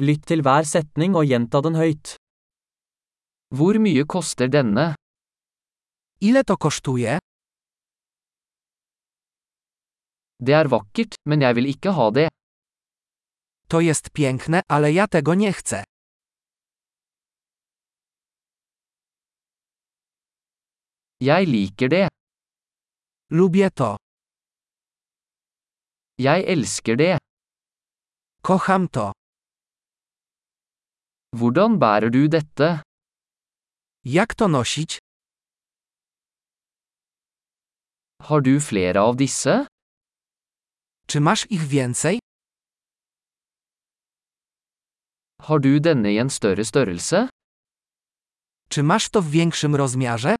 Lytt til hver setning og gjenta den høyt. Hvor mye koster denne? Ile to kosztuje? Det er vakkert, men jeg vil ikke ha det. To jest piękne, ale ja tego nie chcę. Jeg liker det. Lubię to. Jeg elsker det. Kocham to. Hvordan bærer du dette? Jak to nosić? Har du flere av disse? Czy masz ich więcej? Har du denne i en større størrelse? Czy masz to w większym rozmiarze?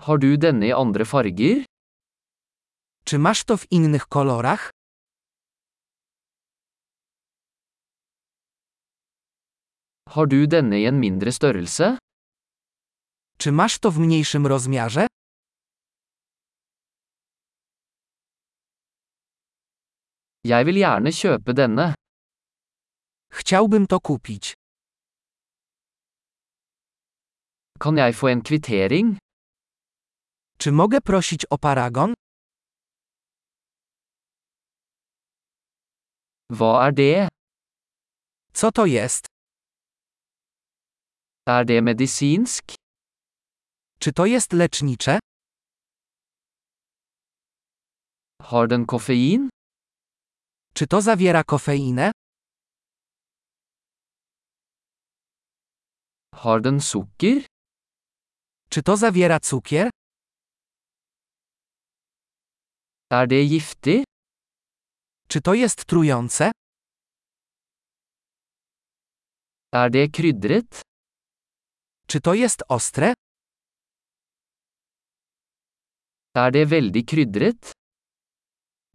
Har du denne i andre farger? Czy masz to w innych kolorach? Har du denne i en mindre størrelse? Czy masz to w mniejszym rozmiarze? Jeg vil gjerne kjøpe denne. Chciałbym to kupić. Kan jeg få en kvittering? Czy mogę prosić o paragon? Hva er det? Co to jest? Er det medisinsk? Czy to jest lecznicze? Har den koffein? Czy to zawiera kofeinę? Har den sukker? Czy to zawiera cukier? Er det giftig? Czy to jest trujące? Er det krydret? Czy to jest ostre? Er det veldig krydret?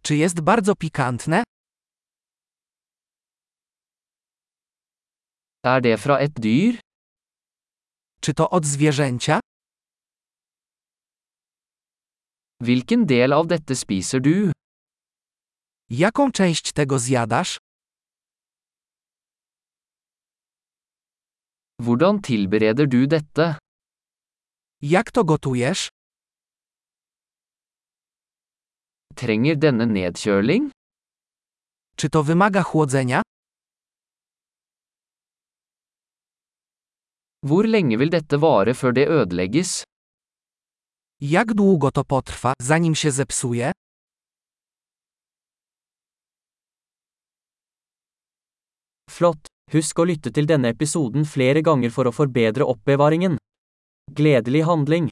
Czy jest bardzo pikantne? Er det fra et dyr? Czy to od zwierzęcia? Hvilken del av dette spiser du? Jaką część tego zjadasz? Hvordan tilbereder du dette? Jak to gotujesz? Trenger denne nedkjøling? Czy to wymaga chłodzenia? Hvor lenge vil dette vare før det ødelegges? Jak długo to potrwa, zanim się zepsuje? Flott! Husk å lytte til denne episoden flere ganger for å forbedre oppbevaringen. Gledelig handling!